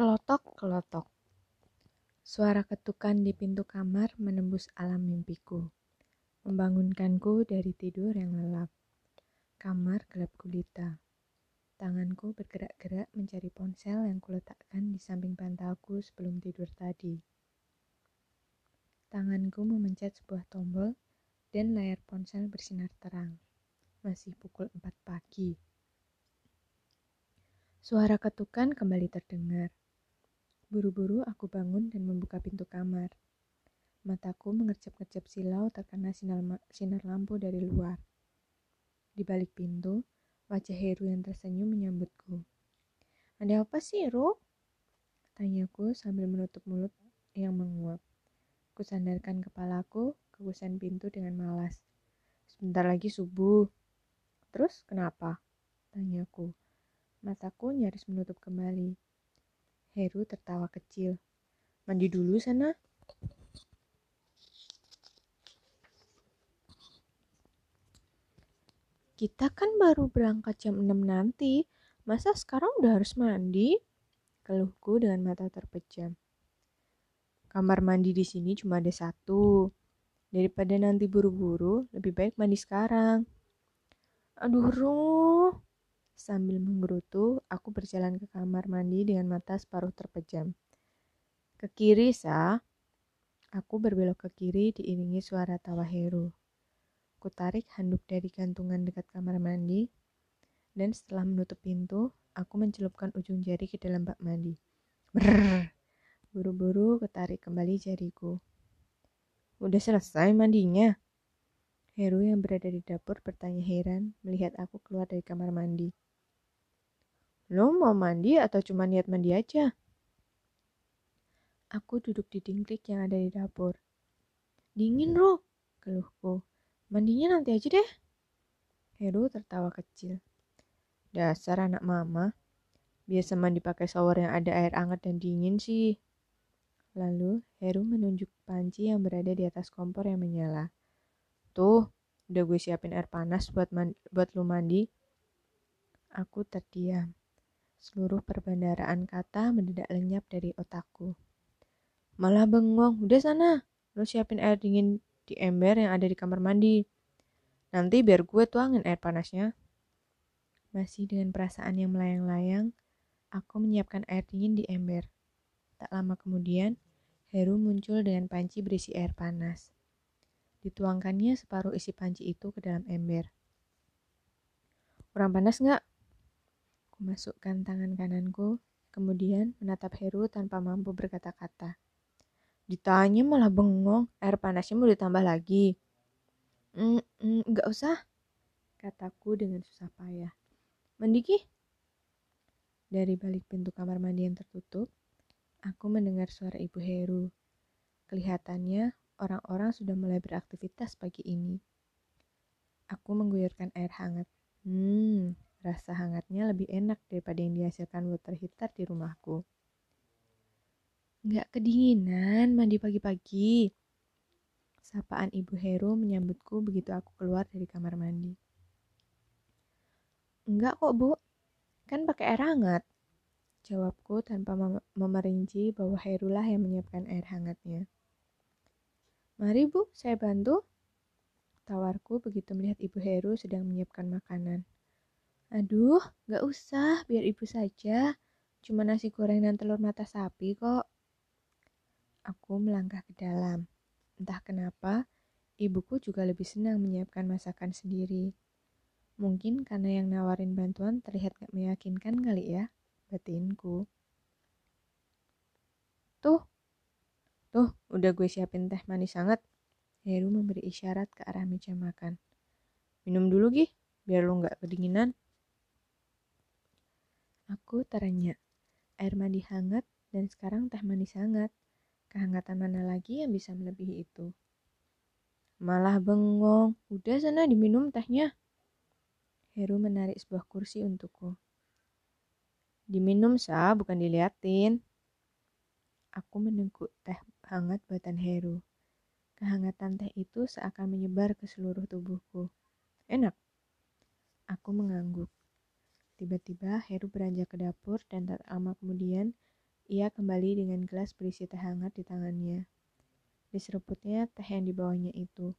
Kelotok-kelotok. Suara ketukan di pintu kamar menembus alam mimpiku. Membangunkanku dari tidur yang lelap. Kamar gelap gulita. Tanganku bergerak-gerak mencari ponsel yang kuletakkan di samping bantalku sebelum tidur tadi. Tanganku memencet sebuah tombol dan layar ponsel bersinar terang. Masih pukul 4 pagi. Suara ketukan kembali terdengar. Buru-buru aku bangun dan membuka pintu kamar. Mataku mengerjap-ngerjap silau terkena sinar, sinar lampu dari luar. Di balik pintu, wajah Heru yang tersenyum menyambutku. Ada apa sih, Ru? Tanyaku sambil menutup mulut yang menguap. Kusandarkan kepalaku ke kusen pintu dengan malas. Sebentar lagi subuh. Terus kenapa? Tanyaku. Mataku nyaris menutup kembali. Heru tertawa kecil. Mandi dulu sana. Kita kan baru berangkat jam 6 nanti. Masa sekarang udah harus mandi? Keluhku dengan mata terpejam. Kamar mandi di sini cuma ada satu. Daripada nanti buru-buru, lebih baik mandi sekarang. Aduh, Ruh. Sambil menggerutu, aku berjalan ke kamar mandi dengan mata separuh terpejam. Ke kiri, Sa. Aku berbelok ke kiri diiringi suara tawa Heru. Kutarik handuk dari gantungan dekat kamar mandi, dan setelah menutup pintu, aku mencelupkan ujung jari ke dalam bak mandi. Brrr. Buru-buru ketarik kembali jariku. Udah selesai mandinya? Heru yang berada di dapur bertanya heran melihat aku keluar dari kamar mandi. Lo mau mandi atau cuma niat mandi aja? Aku duduk di dingklik yang ada di dapur. Dingin, Ro, keluhku. Mandinya nanti aja deh. Heru tertawa kecil. Dasar anak mama. Biasa mandi pakai shower yang ada air hangat dan dingin sih. Lalu Heru menunjuk panci yang berada di atas kompor yang menyala. Tuh, udah gue siapin air panas buat buat lu mandi. Aku terdiam. Seluruh perbendaraan kata mendadak lenyap dari otakku. Malah bengong, udah sana, lo siapin air dingin di ember yang ada di kamar mandi. Nanti biar gue tuangin air panasnya. Masih dengan perasaan yang melayang-layang, aku menyiapkan air dingin di ember. Tak lama kemudian, Heru muncul dengan panci berisi air panas. Dituangkannya separuh isi panci itu ke dalam ember. Kurang panas nggak? Kumasukkan tangan kananku, kemudian menatap Heru tanpa mampu berkata-kata. Ditanya malah bengong, air panasnya mau ditambah lagi. Mm, mm, gak usah, kataku dengan susah payah. Mendiki? Dari balik pintu kamar mandi yang tertutup, aku mendengar suara ibu Heru. Kelihatannya orang-orang sudah mulai beraktivitas pagi ini. Aku mengguyurkan air hangat. Hmm, Rasa hangatnya lebih enak daripada yang dihasilkan water heater di rumahku. Nggak kedinginan mandi pagi-pagi. Sapaan Ibu Heru menyambutku begitu aku keluar dari kamar mandi. Enggak kok, Bu. Kan pakai air hangat. Jawabku tanpa mem memerinci bahwa Herulah yang menyiapkan air hangatnya. Mari, Bu, saya bantu. Tawarku begitu melihat Ibu Heru sedang menyiapkan makanan. Aduh, gak usah, biar ibu saja. Cuma nasi goreng dan telur mata sapi kok. Aku melangkah ke dalam. Entah kenapa, ibuku juga lebih senang menyiapkan masakan sendiri. Mungkin karena yang nawarin bantuan terlihat gak meyakinkan kali ya, batinku. Tuh, tuh udah gue siapin teh manis sangat. Heru memberi isyarat ke arah meja makan. Minum dulu gih, biar lo gak kedinginan. Aku terenyah. Air mandi hangat dan sekarang teh manis hangat. Kehangatan mana lagi yang bisa melebihi itu? Malah bengong. Udah sana diminum tehnya. Heru menarik sebuah kursi untukku. Diminum sah, bukan diliatin. Aku meneguk teh hangat buatan Heru. Kehangatan teh itu seakan menyebar ke seluruh tubuhku. Enak. Aku mengangguk. Tiba-tiba Heru beranjak ke dapur dan tak lama kemudian Ia kembali dengan gelas berisi teh hangat di tangannya. Diseruputnya teh yang dibawanya itu.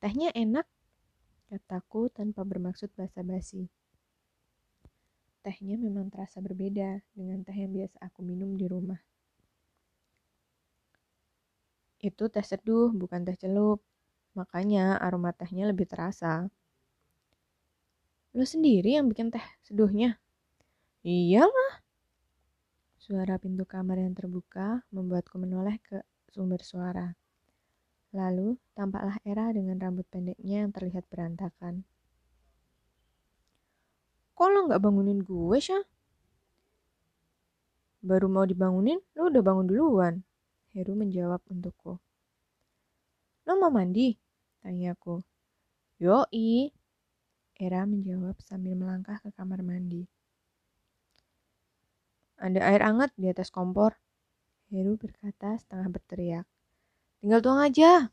Tehnya enak, kataku tanpa bermaksud basa-basi. Tehnya memang terasa berbeda dengan teh yang biasa aku minum di rumah. Itu teh seduh, bukan teh celup. Makanya aroma tehnya lebih terasa. Lo sendiri yang bikin teh seduhnya? Iyalah. Suara pintu kamar yang terbuka membuatku menoleh ke sumber suara. Lalu tampaklah Era dengan rambut pendeknya yang terlihat berantakan. Kok lo nggak bangunin gue, Syah? Baru mau dibangunin, lo udah bangun duluan. Heru menjawab untukku. Lo mau mandi? Tanyaku. Yoi. Era menjawab sambil melangkah ke kamar mandi. Ada air hangat di atas kompor. Heru berkata setengah berteriak. Tinggal tuang aja.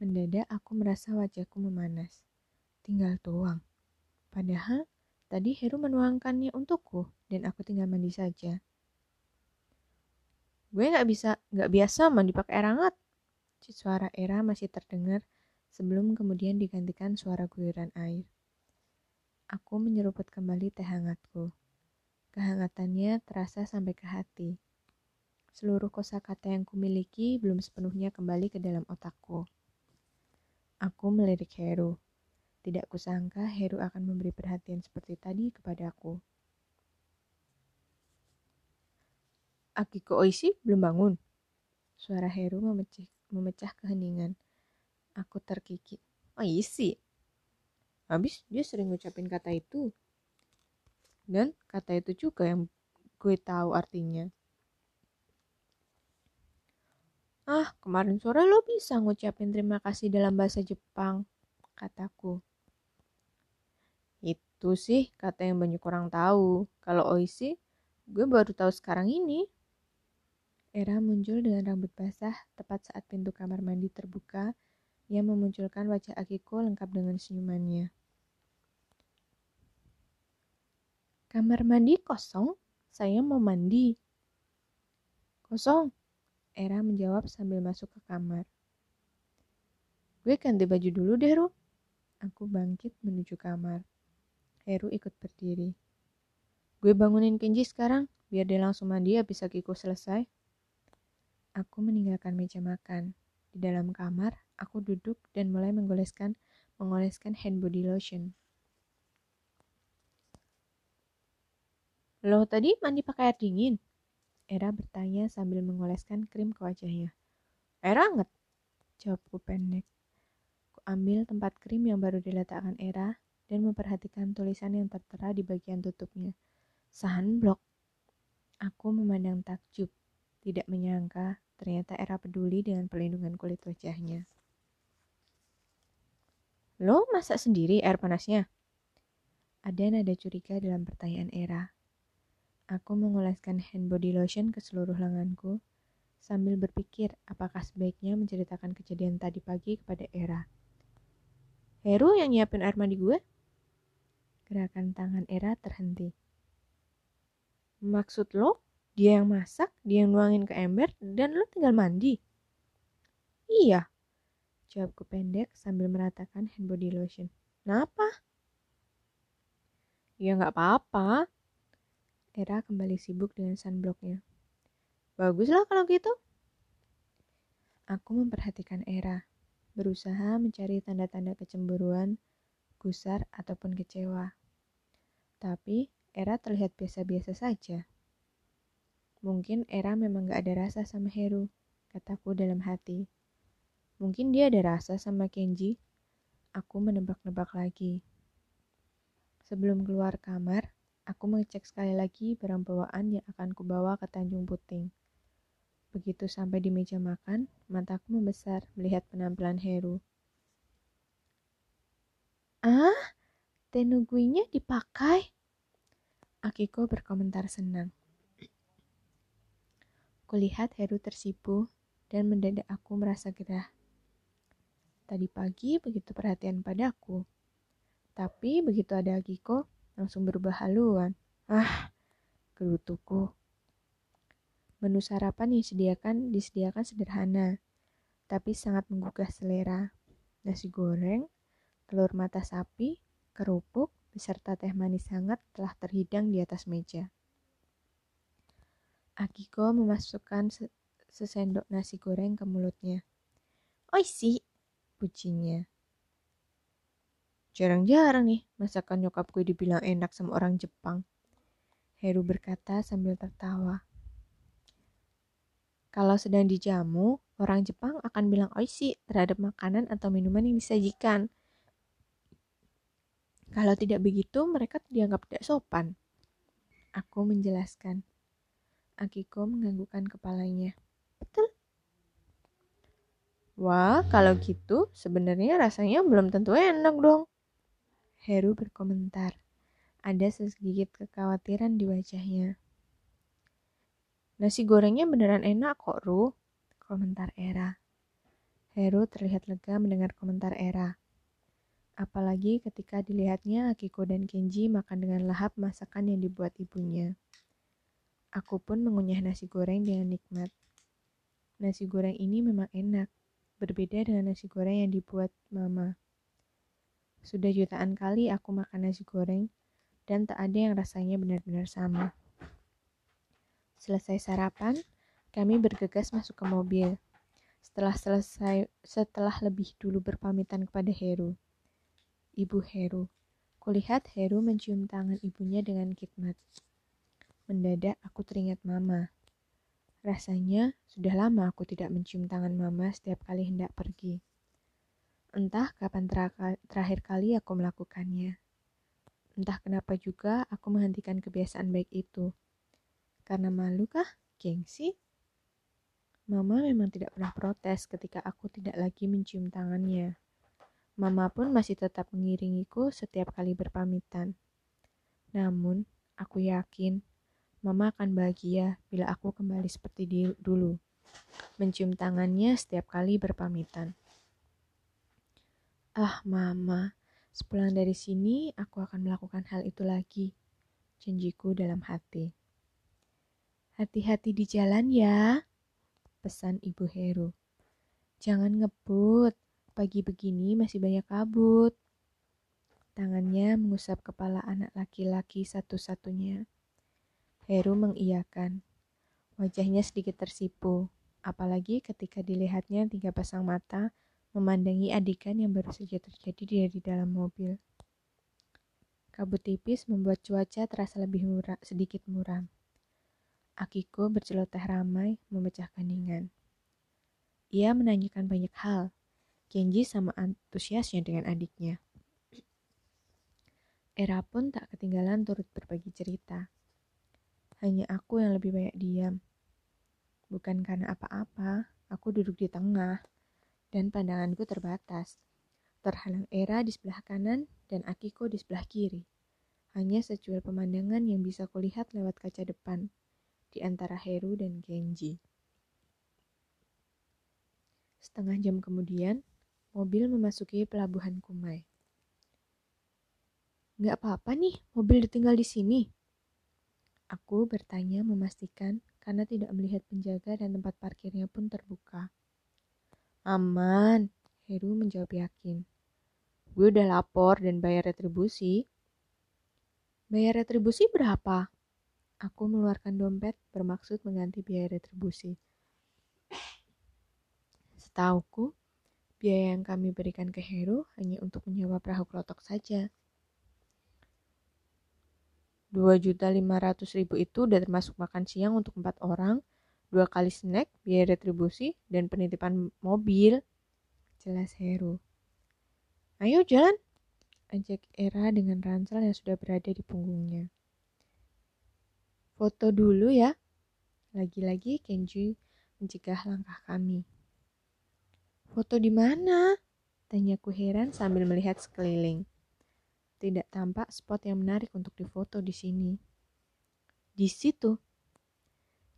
Mendadak aku merasa wajahku memanas. Tinggal tuang. Padahal tadi Heru menuangkannya untukku dan aku tinggal mandi saja. Gue nggak bisa, nggak biasa mandi pakai air hangat. Suara Era masih terdengar sebelum kemudian digantikan suara guyuran air. Aku menyeruput kembali teh hangatku. Kehangatannya terasa sampai ke hati. Seluruh kosakata yang kumiliki belum sepenuhnya kembali ke dalam otakku. Aku melirik Heru. Tidak kusangka Heru akan memberi perhatian seperti tadi kepadaku. Akiko Oishi belum bangun. Suara Heru memecah, memecah keheningan. Aku terkikik. Oishi? Habis dia sering ngucapin kata itu. Dan kata itu juga yang gue tahu artinya. Ah, kemarin sore lo bisa ngucapin terima kasih dalam bahasa Jepang, kataku. Itu sih kata yang banyak orang tahu. Kalau oishi, gue baru tahu sekarang ini. Era muncul dengan rambut basah tepat saat pintu kamar mandi terbuka yang memunculkan wajah Akiko lengkap dengan senyumannya. Kamar mandi kosong, saya mau mandi. Kosong, Era menjawab sambil masuk ke kamar. Gue ganti baju dulu deh, Ru. Aku bangkit menuju kamar. Heru ikut berdiri. Gue bangunin Kenji sekarang, biar dia langsung mandi habis Akiko selesai. Aku meninggalkan meja makan. Di dalam kamar, aku duduk dan mulai menggoleskan mengoleskan hand body lotion. Lo tadi mandi pakai air dingin? Era bertanya sambil mengoleskan krim ke wajahnya. Era anget? Jawabku pendek. Ku ambil tempat krim yang baru diletakkan Era dan memperhatikan tulisan yang tertera di bagian tutupnya. Sunblock. Aku memandang takjub, tidak menyangka ternyata Era peduli dengan perlindungan kulit wajahnya. Lo masak sendiri air panasnya? Ada nada curiga dalam pertanyaan Era. Aku mengoleskan hand body lotion ke seluruh lenganku sambil berpikir apakah sebaiknya menceritakan kejadian tadi pagi kepada Era. Heru yang nyiapin air mandi gue? Gerakan tangan Era terhenti. Maksud lo, dia yang masak, dia yang nuangin ke ember, dan lo tinggal mandi? Iya, jawabku pendek sambil meratakan hand body lotion. Kenapa? Ya nggak apa-apa, Era kembali sibuk dengan sunblocknya. Baguslah kalau gitu. Aku memperhatikan Era, berusaha mencari tanda-tanda kecemburuan, gusar, ataupun kecewa. Tapi Era terlihat biasa-biasa saja. Mungkin Era memang gak ada rasa sama Heru, kataku dalam hati. Mungkin dia ada rasa sama Kenji. Aku menebak-nebak lagi. Sebelum keluar kamar, Aku mengecek sekali lagi barang bawaan yang akan kubawa ke Tanjung Puting. Begitu sampai di meja makan, mataku membesar melihat penampilan Heru. Ah, tenuguinya dipakai? Akiko berkomentar senang. Kulihat Heru tersipu dan mendadak aku merasa gerah. Tadi pagi begitu perhatian padaku. Tapi begitu ada Akiko, langsung berubah haluan. Ah, gerutuku. Menu sarapan yang disediakan disediakan sederhana, tapi sangat menggugah selera. Nasi goreng, telur mata sapi, kerupuk, beserta teh manis hangat telah terhidang di atas meja. Akiko memasukkan sesendok nasi goreng ke mulutnya. Oishi, pujinya. Jarang-jarang nih masakan nyokap gue dibilang enak sama orang Jepang. Heru berkata sambil tertawa. Kalau sedang dijamu, orang Jepang akan bilang oishi terhadap makanan atau minuman yang disajikan. Kalau tidak begitu, mereka dianggap tidak sopan. Aku menjelaskan. Akiko menganggukkan kepalanya. Betul. Wah, kalau gitu sebenarnya rasanya belum tentu enak dong. Heru berkomentar. Ada sedikit kekhawatiran di wajahnya. Nasi gorengnya beneran enak kok, Ru. Komentar Era. Heru terlihat lega mendengar komentar Era. Apalagi ketika dilihatnya Akiko dan Kenji makan dengan lahap masakan yang dibuat ibunya. Aku pun mengunyah nasi goreng dengan nikmat. Nasi goreng ini memang enak, berbeda dengan nasi goreng yang dibuat mama. Sudah jutaan kali aku makan nasi goreng, dan tak ada yang rasanya benar-benar sama. Selesai sarapan, kami bergegas masuk ke mobil. Setelah selesai, setelah lebih dulu berpamitan kepada Heru. Ibu Heru. Kulihat Heru mencium tangan ibunya dengan khidmat. Mendadak aku teringat mama. Rasanya sudah lama aku tidak mencium tangan mama setiap kali hendak pergi. Entah kapan terakhir kali aku melakukannya. Entah kenapa juga aku menghentikan kebiasaan baik itu. Karena malu kah? Gengsi? Mama memang tidak pernah protes ketika aku tidak lagi mencium tangannya. Mama pun masih tetap mengiringiku setiap kali berpamitan. Namun, aku yakin Mama akan bahagia bila aku kembali seperti dulu, mencium tangannya setiap kali berpamitan. Ah, Mama, sepulang dari sini aku akan melakukan hal itu lagi, janjiku dalam hati. Hati-hati di jalan ya, pesan Ibu Heru. Jangan ngebut, pagi begini masih banyak kabut. Tangannya mengusap kepala anak laki-laki satu-satunya. Heru mengiyakan. Wajahnya sedikit tersipu, apalagi ketika dilihatnya tiga pasang mata memandangi adegan yang baru saja terjadi di dalam mobil. Kabut tipis membuat cuaca terasa lebih murah, sedikit muram. Akiko berceloteh ramai memecah keningan. Ia menanyakan banyak hal. Kenji sama antusiasnya dengan adiknya. Era pun tak ketinggalan turut berbagi cerita. Hanya aku yang lebih banyak diam. Bukan karena apa-apa, aku duduk di tengah, dan pandanganku terbatas. Terhalang Era di sebelah kanan dan Akiko di sebelah kiri. Hanya secuil pemandangan yang bisa kulihat lewat kaca depan, di antara Heru dan Genji. Setengah jam kemudian, mobil memasuki pelabuhan Kumai. Gak apa-apa nih, mobil ditinggal di sini, Aku bertanya memastikan karena tidak melihat penjaga dan tempat parkirnya pun terbuka. Aman, Heru menjawab yakin. Gue udah lapor dan bayar retribusi. Bayar retribusi berapa? Aku mengeluarkan dompet bermaksud mengganti biaya retribusi. Setauku, biaya yang kami berikan ke Heru hanya untuk menyewa perahu kelotok saja. Dua juta lima ratus ribu itu udah termasuk makan siang untuk empat orang, dua kali snack, biaya retribusi, dan penitipan mobil. Jelas Heru. Ayo jalan, ajak Era dengan ransel yang sudah berada di punggungnya. Foto dulu ya. Lagi-lagi Kenji mencegah langkah kami. Foto di mana? Tanyaku heran sambil melihat sekeliling. Tidak tampak spot yang menarik untuk difoto di sini. Di situ,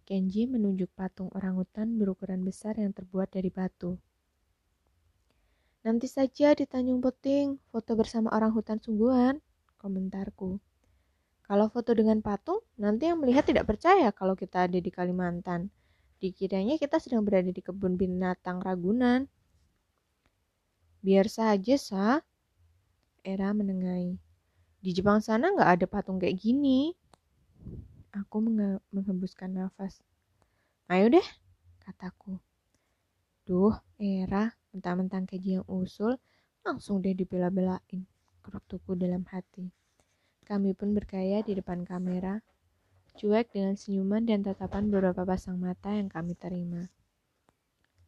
Kenji menunjuk patung orang hutan berukuran besar yang terbuat dari batu. Nanti saja di Tanjung Puting, foto bersama orang hutan sungguhan, komentarku. Kalau foto dengan patung, nanti yang melihat tidak percaya kalau kita ada di Kalimantan. Dikiranya kita sedang berada di kebun binatang Ragunan. Biar saja, Sa. Era menengahi. Di Jepang sana nggak ada patung kayak gini. Aku menghembuskan nafas. Ayo deh, kataku. Duh, Era, mentang-mentang kaji yang usul, langsung deh dibela-belain. Kerutuku dalam hati. Kami pun bergaya di depan kamera, cuek dengan senyuman dan tatapan beberapa pasang mata yang kami terima.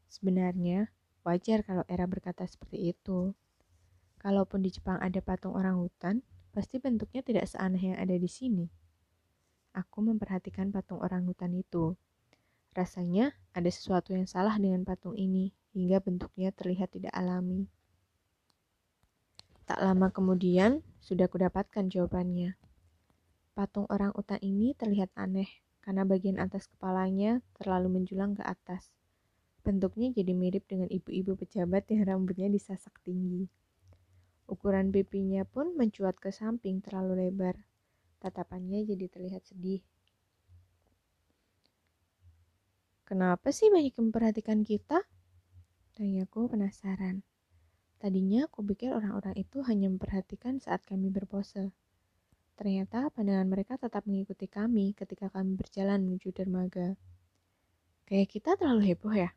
Sebenarnya, wajar kalau Era berkata seperti itu. Kalaupun di Jepang ada patung orang hutan, pasti bentuknya tidak seaneh yang ada di sini. Aku memperhatikan patung orang hutan itu. Rasanya ada sesuatu yang salah dengan patung ini, hingga bentuknya terlihat tidak alami. Tak lama kemudian, sudah kudapatkan jawabannya. Patung orang utan ini terlihat aneh karena bagian atas kepalanya terlalu menjulang ke atas. Bentuknya jadi mirip dengan ibu-ibu pejabat yang rambutnya disasak tinggi. Ukuran pipinya pun mencuat ke samping terlalu lebar. Tatapannya jadi terlihat sedih. Kenapa sih banyak yang memperhatikan kita? Tanyaku penasaran. Tadinya aku pikir orang-orang itu hanya memperhatikan saat kami berpose. Ternyata pandangan mereka tetap mengikuti kami ketika kami berjalan menuju dermaga. Kayak kita terlalu heboh ya?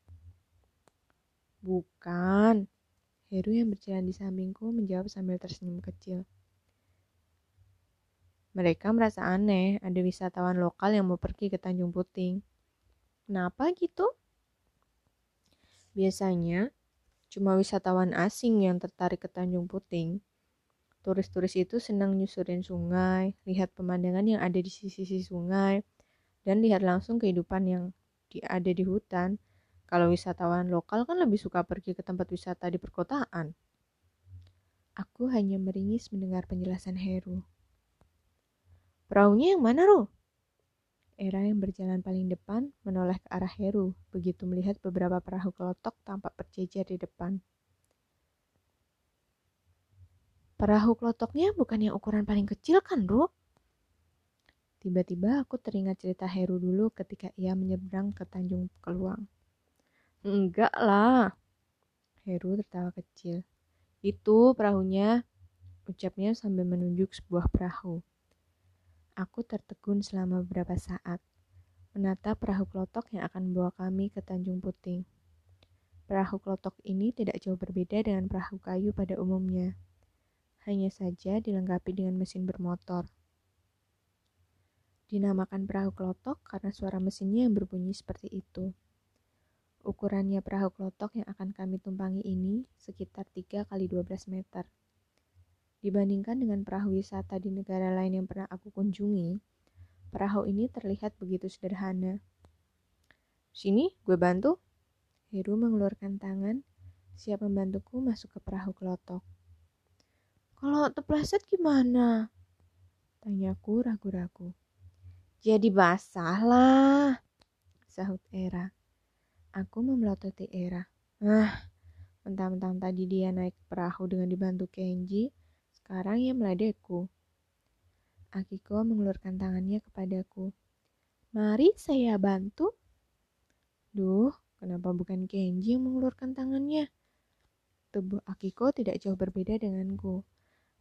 Bukan. Heru yang berjalan di sampingku menjawab sambil tersenyum kecil. Mereka merasa aneh ada wisatawan lokal yang mau pergi ke Tanjung Puting. Kenapa gitu? Biasanya, cuma wisatawan asing yang tertarik ke Tanjung Puting. Turis-turis itu senang nyusurin sungai, lihat pemandangan yang ada di sisi-sisi sungai, dan lihat langsung kehidupan yang ada di hutan. Kalau wisatawan lokal kan lebih suka pergi ke tempat wisata di perkotaan. Aku hanya meringis mendengar penjelasan Heru. Perahunya yang mana, Ru? Era yang berjalan paling depan menoleh ke arah Heru begitu melihat beberapa perahu kelotok tampak berjejer di depan. Perahu kelotoknya bukan yang ukuran paling kecil kan, Ru? Tiba-tiba aku teringat cerita Heru dulu ketika ia menyeberang ke Tanjung Keluang. Enggak lah. Heru tertawa kecil. Itu perahunya, ucapnya sambil menunjuk sebuah perahu. Aku tertegun selama beberapa saat, menatap perahu klotok yang akan membawa kami ke Tanjung Puting. Perahu klotok ini tidak jauh berbeda dengan perahu kayu pada umumnya. Hanya saja dilengkapi dengan mesin bermotor. Dinamakan perahu klotok karena suara mesinnya yang berbunyi seperti itu. Ukurannya perahu klotok yang akan kami tumpangi ini sekitar 3 kali 12 meter. Dibandingkan dengan perahu wisata di negara lain yang pernah aku kunjungi, perahu ini terlihat begitu sederhana. Sini, gue bantu. Heru mengeluarkan tangan, siap membantuku masuk ke perahu kelotok. Kalau terpleset gimana? Tanyaku ragu-ragu. Jadi basah lah, sahut Era. Aku memelototi Era. Ah, mentang-mentang tadi dia naik perahu dengan dibantu Kenji, sekarang ia meledekku. Akiko mengeluarkan tangannya kepadaku. Mari saya bantu. Duh, kenapa bukan Kenji yang mengeluarkan tangannya? Tubuh Akiko tidak jauh berbeda denganku.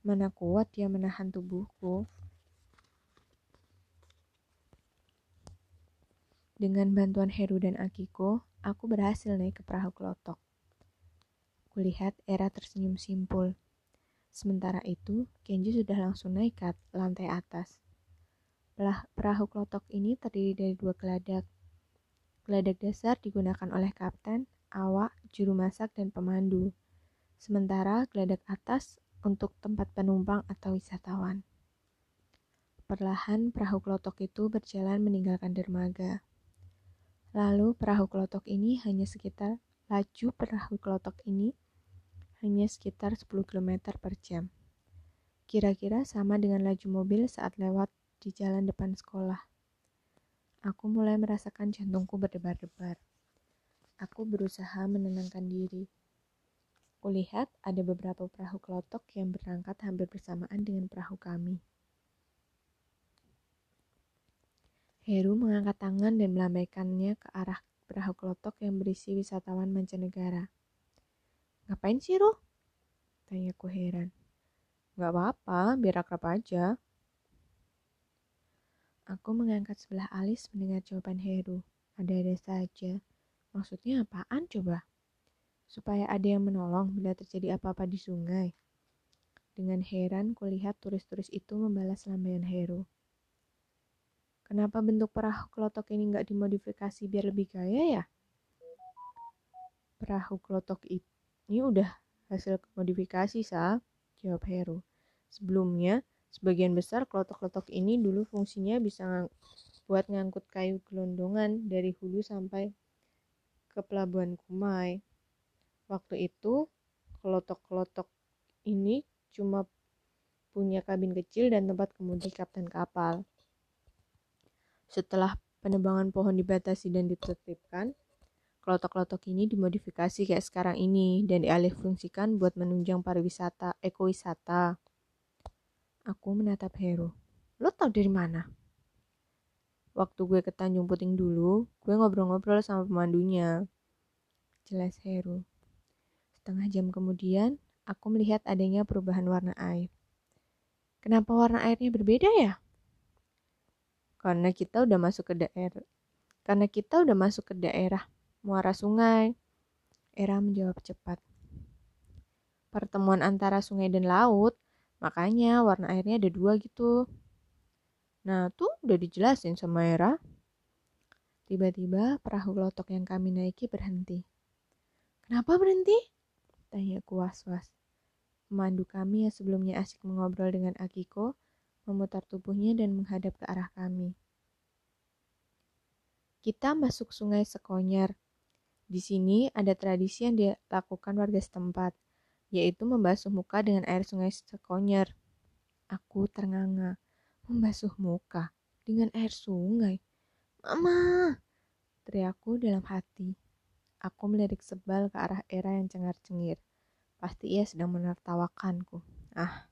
Mana kuat dia menahan tubuhku. Dengan bantuan Heru dan Akiko, aku berhasil naik ke perahu kelotok. Kulihat Era tersenyum simpul. Sementara itu, Kenji sudah langsung naik ke lantai atas. Perahu klotok ini terdiri dari dua geladak. Geladak dasar digunakan oleh kapten, awak, juru masak, dan pemandu. Sementara geladak atas untuk tempat penumpang atau wisatawan. Perlahan perahu klotok itu berjalan meninggalkan dermaga. Lalu perahu klotok ini hanya sekitar laju perahu klotok ini hanya sekitar 10 km per jam. Kira-kira sama dengan laju mobil saat lewat di jalan depan sekolah. Aku mulai merasakan jantungku berdebar-debar. Aku berusaha menenangkan diri. Kulihat ada beberapa perahu kelotok yang berangkat hampir bersamaan dengan perahu kami. Heru mengangkat tangan dan melambaikannya ke arah perahu kelotok yang berisi wisatawan mancanegara. Ngapain sih, Ruh? Tanyaku heran. Gak apa-apa, biar akrab aja. Aku mengangkat sebelah alis mendengar jawaban Heru. Ada-ada saja. Maksudnya apaan coba? Supaya ada yang menolong bila terjadi apa-apa di sungai. Dengan heran kulihat turis-turis itu membalas lambaian Heru. Kenapa bentuk perahu kelotok ini nggak dimodifikasi biar lebih gaya ya? Perahu kelotok ini udah hasil modifikasi, Sa. Jawab Heru. Sebelumnya, sebagian besar kelotok-kelotok ini dulu fungsinya bisa ng buat ngangkut kayu gelondongan dari hulu sampai ke pelabuhan Kumai. Waktu itu, kelotok-kelotok ini cuma punya kabin kecil dan tempat kemudi kapten kapal. Setelah penebangan pohon dibatasi dan ditertibkan, kelotok-kelotok ini dimodifikasi kayak sekarang ini dan dialih fungsikan buat menunjang pariwisata, ekowisata. Aku menatap Heru. Lo tau dari mana? Waktu gue ke Tanjung Puting dulu, gue ngobrol-ngobrol sama pemandunya. Jelas Heru. Setengah jam kemudian, aku melihat adanya perubahan warna air. Kenapa warna airnya berbeda ya? Karena kita udah masuk ke daerah. Karena kita udah masuk ke daerah muara sungai. Era menjawab cepat. Pertemuan antara sungai dan laut, makanya warna airnya ada dua gitu. Nah, tuh udah dijelasin sama Era. Tiba-tiba perahu lotok yang kami naiki berhenti. Kenapa berhenti? Tanya ku was-was. Pemandu kami yang sebelumnya asik mengobrol dengan Akiko, memutar tubuhnya dan menghadap ke arah kami. Kita masuk sungai Sekonyer. Di sini ada tradisi yang dilakukan warga setempat, yaitu membasuh muka dengan air sungai Sekonyer. Aku ternganga. Membasuh muka dengan air sungai. Mama! Teriakku dalam hati. Aku melirik sebal ke arah Era yang cengar-cengir. Pasti ia sedang menertawakanku. Ah.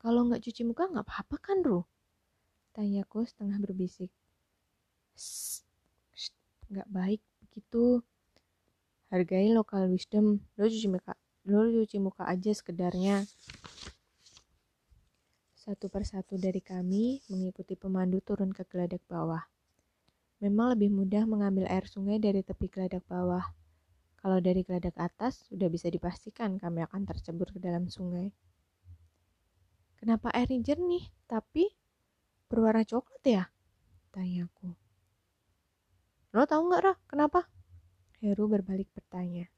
Kalau nggak cuci muka nggak apa-apa kan, Ru? Tanyaku setengah berbisik. Nggak baik begitu. Hargai lokal wisdom. Lo cuci muka, lo cuci muka aja sekedarnya. Satu persatu dari kami mengikuti pemandu turun ke geladak bawah. Memang lebih mudah mengambil air sungai dari tepi geladak bawah. Kalau dari geladak atas, sudah bisa dipastikan kami akan tercebur ke dalam sungai. Kenapa airnya jernih, tapi berwarna coklat ya? Tanyaku. Lo tahu nggak, Rah? Kenapa? Heru berbalik bertanya.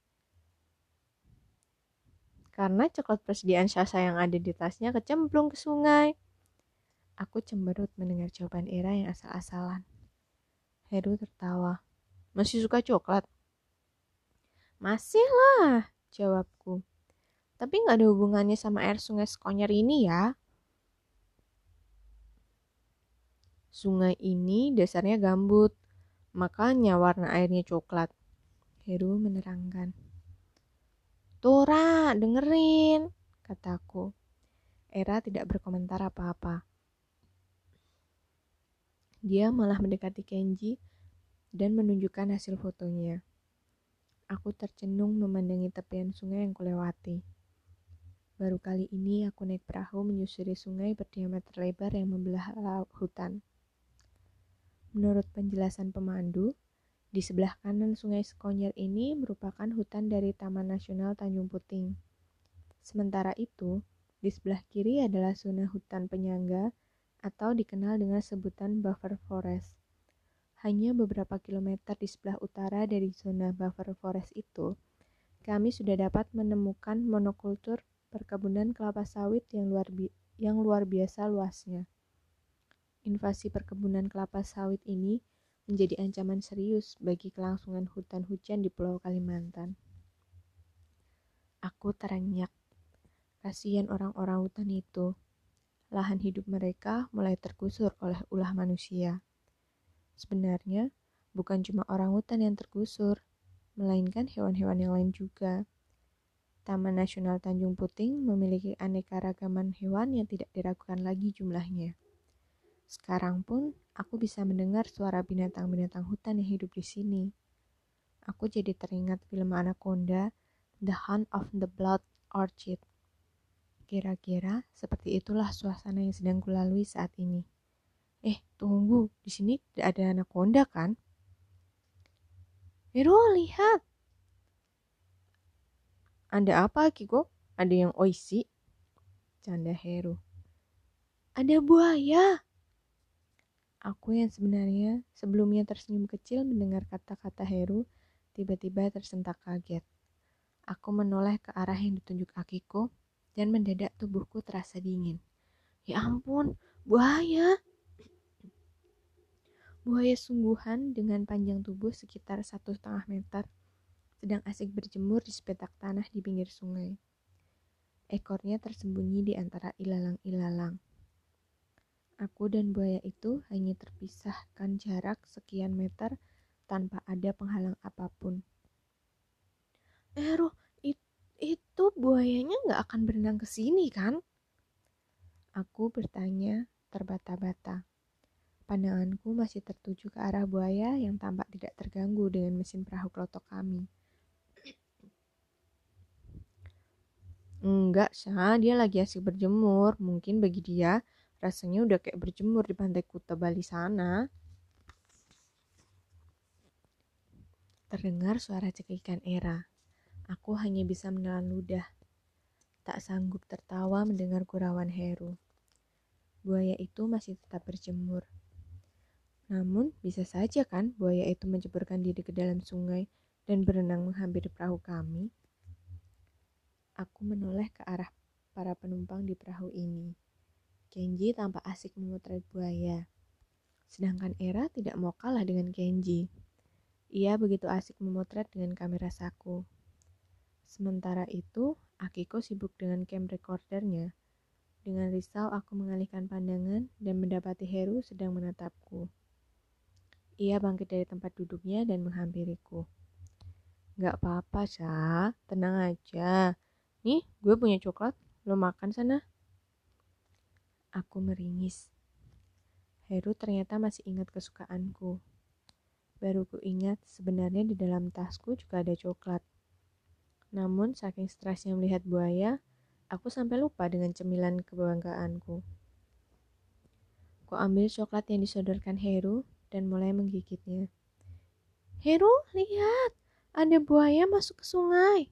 Karena coklat persediaan Sasa yang ada di tasnya kecemplung ke sungai. Aku cemberut mendengar jawaban Era yang asal-asalan. Heru tertawa. Masih suka coklat? Masih lah, jawabku. Tapi nggak ada hubungannya sama air sungai Sekonyer ini ya. Sungai ini dasarnya gambut, makanya warna airnya coklat. Heru menerangkan. Tora, dengerin, kataku. Era tidak berkomentar apa-apa. Dia malah mendekati Kenji dan menunjukkan hasil fotonya. Aku tercenung memandangi tepian sungai yang kulewati. Baru kali ini aku naik perahu menyusuri sungai berdiameter lebar yang membelah hutan. Menurut penjelasan pemandu, di sebelah kanan sungai Sekonyer ini merupakan hutan dari Taman Nasional Tanjung Puting. Sementara itu, di sebelah kiri adalah zona hutan penyangga atau dikenal dengan sebutan buffer forest. Hanya beberapa kilometer di sebelah utara dari zona buffer forest itu, kami sudah dapat menemukan monokultur perkebunan kelapa sawit yang luar, yang luar biasa luasnya. Invasi perkebunan kelapa sawit ini menjadi ancaman serius bagi kelangsungan hutan hujan di Pulau Kalimantan. Aku terenyak. Kasihan orang-orang hutan itu lahan hidup mereka mulai tergusur oleh ulah manusia. Sebenarnya, bukan cuma orang hutan yang tergusur, melainkan hewan-hewan yang lain juga. Taman Nasional Tanjung Puting memiliki aneka ragaman hewan yang tidak diragukan lagi jumlahnya. Sekarang pun aku bisa mendengar suara binatang-binatang hutan yang hidup di sini. Aku jadi teringat film Anaconda, The Hunt of the Blood Orchid. Kira-kira seperti itulah suasana yang sedang kulalui saat ini. Eh, tunggu, di sini tidak ada anaconda kan? Hero, lihat. Ada apa, Kiko? Ada yang oisi? Canda Heru. Ada buaya. Aku yang sebenarnya sebelumnya tersenyum kecil mendengar kata-kata Heru, tiba-tiba tersentak kaget. Aku menoleh ke arah yang ditunjuk Akiko dan mendadak tubuhku terasa dingin. Ya ampun, buaya! Buaya sungguhan dengan panjang tubuh sekitar satu setengah meter sedang asik berjemur di sepetak tanah di pinggir sungai. Ekornya tersembunyi di antara ilalang-ilalang. Aku dan buaya itu hanya terpisahkan jarak sekian meter tanpa ada penghalang apa pun. Ero, it, itu buayanya nggak akan berenang ke sini kan? Aku bertanya terbata-bata. Pandanganku masih tertuju ke arah buaya yang tampak tidak terganggu dengan mesin perahu klotok kami. Enggak, Sah. Dia lagi asik berjemur. Mungkin bagi dia, rasanya udah kayak berjemur di pantai Kuta Bali sana. Terdengar suara cekikan Era. Aku hanya bisa menelan ludah. Tak sanggup tertawa mendengar gurauan Heru. Buaya itu masih tetap berjemur. Namun, bisa saja kan buaya itu menceburkan diri ke dalam sungai dan berenang menghampiri perahu kami. Aku menoleh ke arah para penumpang di perahu ini. Kenji tampak asik memotret buaya. Sedangkan Era tidak mau kalah dengan Kenji. Ia begitu asik memotret dengan kamera saku. Sementara itu, Akiko sibuk dengan cam recordernya. Dengan risau aku mengalihkan pandangan dan mendapati Heru sedang menatapku. Ia bangkit dari tempat duduknya dan menghampiriku. Gak apa-apa, Sa. Tenang aja. Nih, gue punya coklat. Lo makan sana. Aku meringis. Heru ternyata masih ingat kesukaanku. Baru ku ingat sebenarnya di dalam tasku juga ada coklat. Namun saking stresnya melihat buaya, aku sampai lupa dengan cemilan kebanggaanku. Ku ambil coklat yang disodorkan Heru dan mulai menggigitnya. Heru, lihat! Ada buaya masuk ke sungai.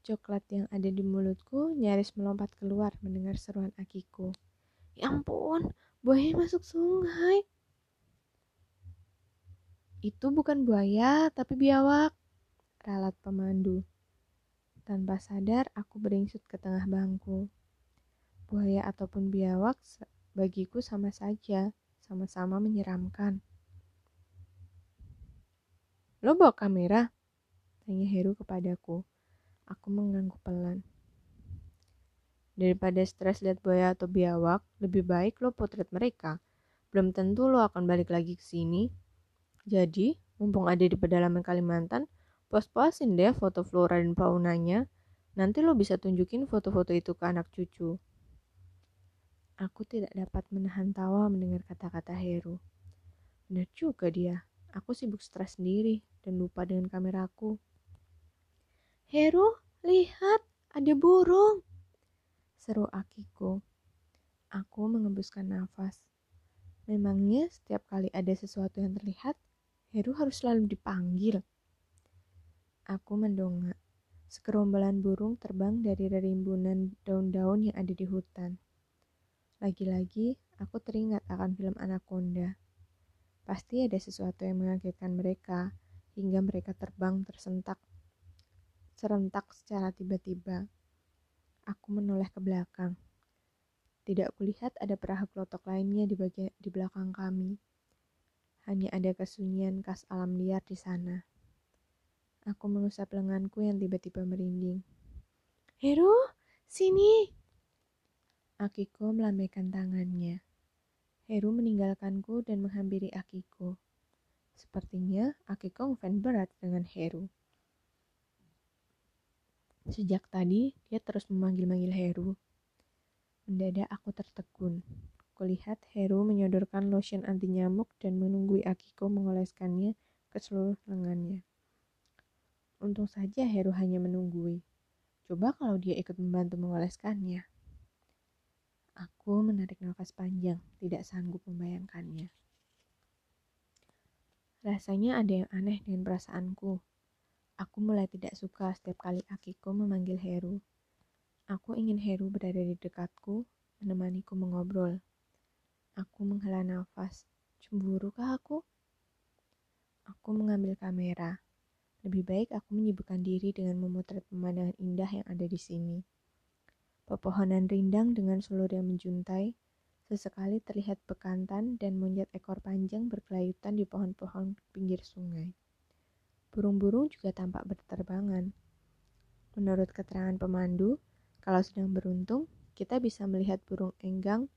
Coklat yang ada di mulutku nyaris melompat keluar mendengar seruan Akiko. Ya ampun, buaya masuk sungai. Itu bukan buaya, tapi biawak. Ralat pemandu. Tanpa sadar, aku beringsut ke tengah bangku. Buaya ataupun biawak bagiku sama saja, sama-sama menyeramkan. Lo bawa kamera? Tanya Heru kepadaku. Aku mengangguk pelan. Daripada stres lihat buaya atau biawak, lebih baik lo potret mereka. Belum tentu lo akan balik lagi ke sini. Jadi, mumpung ada di pedalaman Kalimantan, pos-posin deh foto flora dan faunanya. Nanti lo bisa tunjukin foto-foto itu ke anak cucu. Aku tidak dapat menahan tawa mendengar kata-kata Heru. Benar juga dia. Aku sibuk stres sendiri dan lupa dengan kameraku. Heru, lihat, ada burung. Seru Akiko. Aku mengembuskan nafas. Memangnya setiap kali ada sesuatu yang terlihat, Heru harus selalu dipanggil. Aku mendongak. Sekerombolan burung terbang dari rimbunan daun-daun yang ada di hutan. Lagi-lagi, aku teringat akan film Anaconda. Pasti ada sesuatu yang mengagetkan mereka, hingga mereka terbang tersentak serentak secara tiba-tiba. Aku menoleh ke belakang. Tidak kulihat ada perahu klotok lainnya di bagian di belakang kami. Hanya ada kesunyian khas alam liar di sana. Aku mengusap lenganku yang tiba-tiba merinding. Heru, sini! Akiko melambaikan tangannya. Heru meninggalkanku dan menghampiri Akiko. Sepertinya Akiko ngefans berat dengan Heru. Sejak tadi, dia terus memanggil-manggil Heru. Mendadak aku tertegun. lihat Heru menyodorkan lotion anti nyamuk dan menunggui Akiko mengoleskannya ke seluruh lengannya. Untung saja Heru hanya menunggui. Coba kalau dia ikut membantu mengoleskannya. Aku menarik nafas panjang, tidak sanggup membayangkannya. Rasanya ada yang aneh dengan perasaanku. Aku mulai tidak suka setiap kali Akiko memanggil Heru. Aku ingin Heru berada di dekatku, menemaniku mengobrol. Aku menghela nafas. Cemburukah aku? Aku mengambil kamera. Lebih baik aku menyibukkan diri dengan memotret pemandangan indah yang ada di sini. Pepohonan rindang dengan seluruh yang menjuntai, Sesekali terlihat bekantan dan monyet ekor panjang berkelayutan di pohon-pohon pinggir sungai. Burung-burung juga tampak berterbangan. Menurut keterangan pemandu, kalau sedang beruntung, kita bisa melihat burung enggang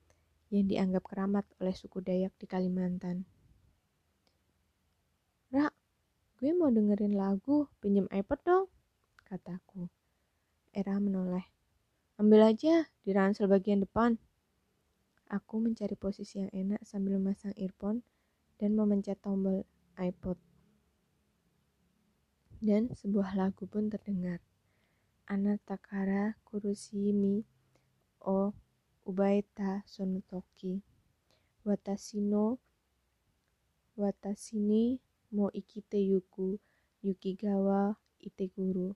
yang dianggap keramat oleh suku Dayak di Kalimantan. Ra, gue mau dengerin lagu, pinjem iPod dong, kataku. Era menoleh. Ambil aja di ransel bagian depan. Aku mencari posisi yang enak sambil memasang earphone dan memencet tombol iPod. Dan sebuah lagu pun terdengar. Anatakara Kurushimi o Ubaita Sonotoki. Watasino Watasini mo ikite yuku Yukigawa Iteguru.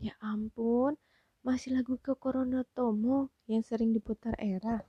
Ya ampun, masih lagu ke Tomo yang sering diputar era.